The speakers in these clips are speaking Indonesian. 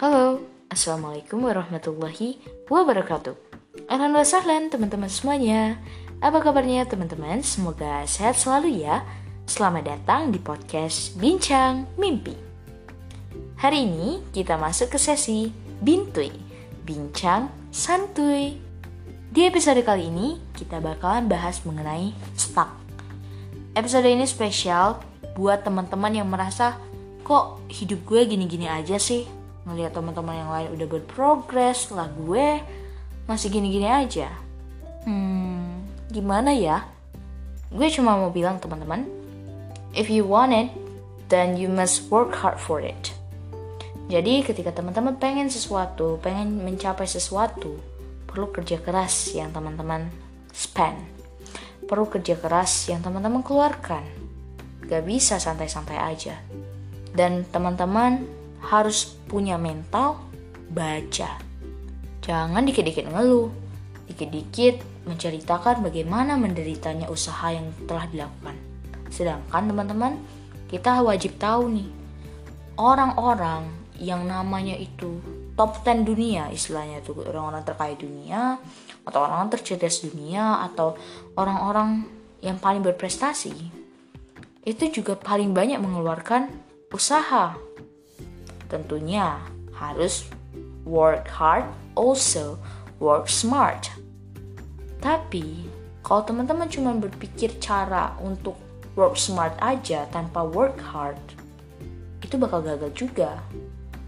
Halo, Assalamualaikum warahmatullahi wabarakatuh. Wa sahlan teman-teman semuanya. Apa kabarnya teman-teman? Semoga sehat selalu ya. Selamat datang di podcast Bincang Mimpi. Hari ini kita masuk ke sesi Bintuy Bincang Santuy Di episode kali ini kita bakalan bahas mengenai stuck. Episode ini spesial buat teman-teman yang merasa kok hidup gue gini-gini aja sih ngelihat teman-teman yang lain udah berprogres lah gue masih gini-gini aja. Hmm gimana ya? Gue cuma mau bilang teman-teman if you want it then you must work hard for it. Jadi ketika teman-teman pengen sesuatu pengen mencapai sesuatu perlu kerja keras yang teman-teman spend. Perlu kerja keras yang teman-teman keluarkan. Gak bisa santai-santai aja. Dan teman-teman harus punya mental baca. Jangan dikit-dikit ngeluh, dikit-dikit menceritakan bagaimana menderitanya usaha yang telah dilakukan. Sedangkan teman-teman, kita wajib tahu nih, orang-orang yang namanya itu top 10 dunia istilahnya tuh orang-orang terkaya dunia atau orang-orang tercerdas dunia atau orang-orang yang paling berprestasi itu juga paling banyak mengeluarkan usaha tentunya harus work hard, also work smart. Tapi, kalau teman-teman cuma berpikir cara untuk work smart aja tanpa work hard, itu bakal gagal juga.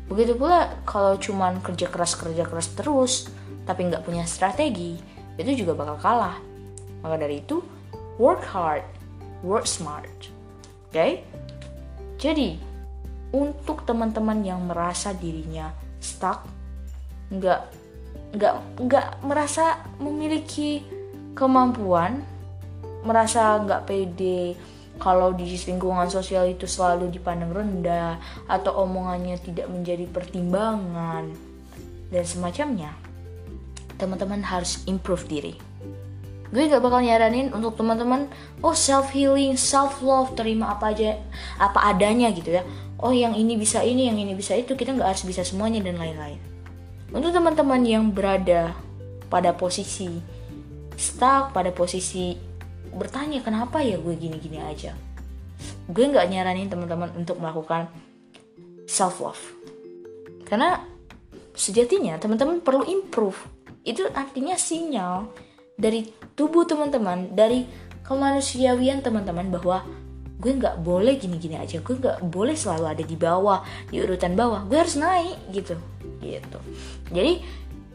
Begitu pula kalau cuma kerja keras kerja keras terus, tapi nggak punya strategi, itu juga bakal kalah. Maka dari itu, work hard, work smart. Oke? Okay? Jadi, untuk teman-teman yang merasa dirinya stuck nggak nggak nggak merasa memiliki kemampuan merasa nggak pede kalau di lingkungan sosial itu selalu dipandang rendah atau omongannya tidak menjadi pertimbangan dan semacamnya teman-teman harus improve diri. Gue gak bakal nyaranin untuk teman-teman oh self healing self love terima apa aja apa adanya gitu ya oh yang ini bisa ini yang ini bisa itu kita nggak harus bisa semuanya dan lain-lain. Untuk teman-teman yang berada pada posisi stuck pada posisi bertanya kenapa ya gue gini-gini aja? Gue nggak nyaranin teman-teman untuk melakukan self love karena sejatinya teman-teman perlu improve. Itu artinya sinyal dari tubuh teman-teman dari kemanusiawian teman-teman bahwa gue nggak boleh gini-gini aja. Gue nggak boleh selalu ada di bawah di urutan bawah. Gue harus naik gitu. Gitu. Jadi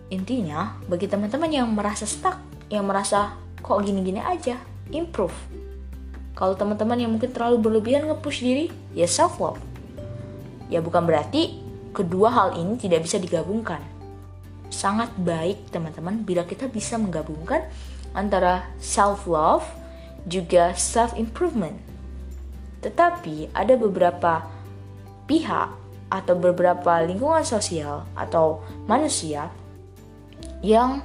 intinya bagi teman-teman yang merasa stuck yang merasa kok gini-gini aja improve. Kalau teman-teman yang mungkin terlalu berlebihan nge-push diri ya self love ya bukan berarti kedua hal ini tidak bisa digabungkan. Sangat baik teman-teman bila kita bisa menggabungkan antara self love juga self improvement. Tetapi ada beberapa pihak atau beberapa lingkungan sosial atau manusia yang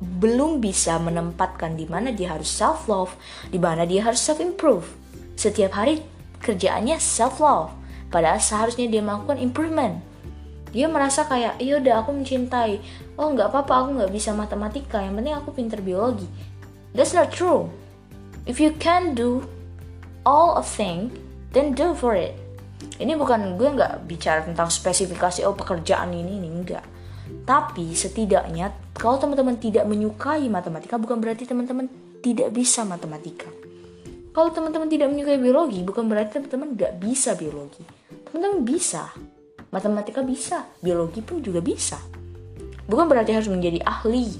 belum bisa menempatkan di mana dia harus self love, di mana dia harus self improve. Setiap hari kerjaannya self love, padahal seharusnya dia melakukan improvement. Dia merasa kayak iya udah aku mencintai. Oh nggak apa-apa aku nggak bisa matematika yang penting aku pinter biologi. That's not true. If you can do all of thing then do for it. Ini bukan gue nggak bicara tentang spesifikasi oh pekerjaan ini ini enggak. Tapi setidaknya kalau teman-teman tidak menyukai matematika bukan berarti teman-teman tidak bisa matematika. Kalau teman-teman tidak menyukai biologi bukan berarti teman-teman nggak bisa biologi. Teman-teman bisa. Matematika bisa, biologi pun juga bisa. Bukan berarti harus menjadi ahli,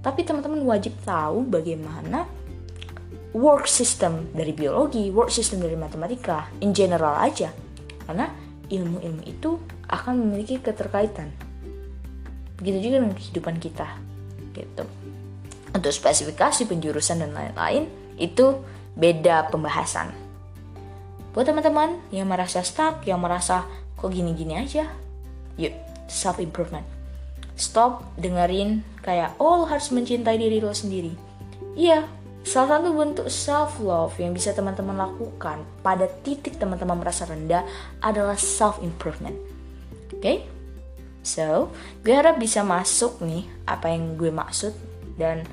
tapi teman-teman wajib tahu bagaimana work system dari biologi, work system dari matematika, in general aja. Karena ilmu-ilmu itu akan memiliki keterkaitan. Begitu juga dengan kehidupan kita. Gitu. Untuk spesifikasi penjurusan dan lain-lain, itu beda pembahasan. Buat teman-teman yang merasa stuck, yang merasa kok gini-gini aja yuk self improvement stop dengerin kayak oh harus mencintai diri lo sendiri iya salah satu bentuk self love yang bisa teman-teman lakukan pada titik teman-teman merasa rendah adalah self improvement oke okay? So, gue harap bisa masuk nih apa yang gue maksud dan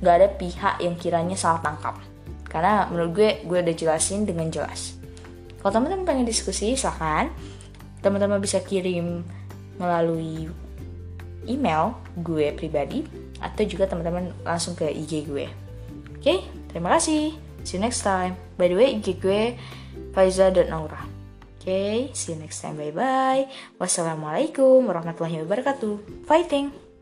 gak ada pihak yang kiranya salah tangkap. Karena menurut gue, gue udah jelasin dengan jelas. Kalau teman-teman pengen diskusi, silahkan. Teman-teman bisa kirim melalui email gue pribadi atau juga teman-teman langsung ke IG gue. Oke, okay? terima kasih. See you next time. By the way, IG gue Faiza.naura. Oke, okay, see you next time. Bye-bye. Wassalamualaikum warahmatullahi wabarakatuh. Fighting!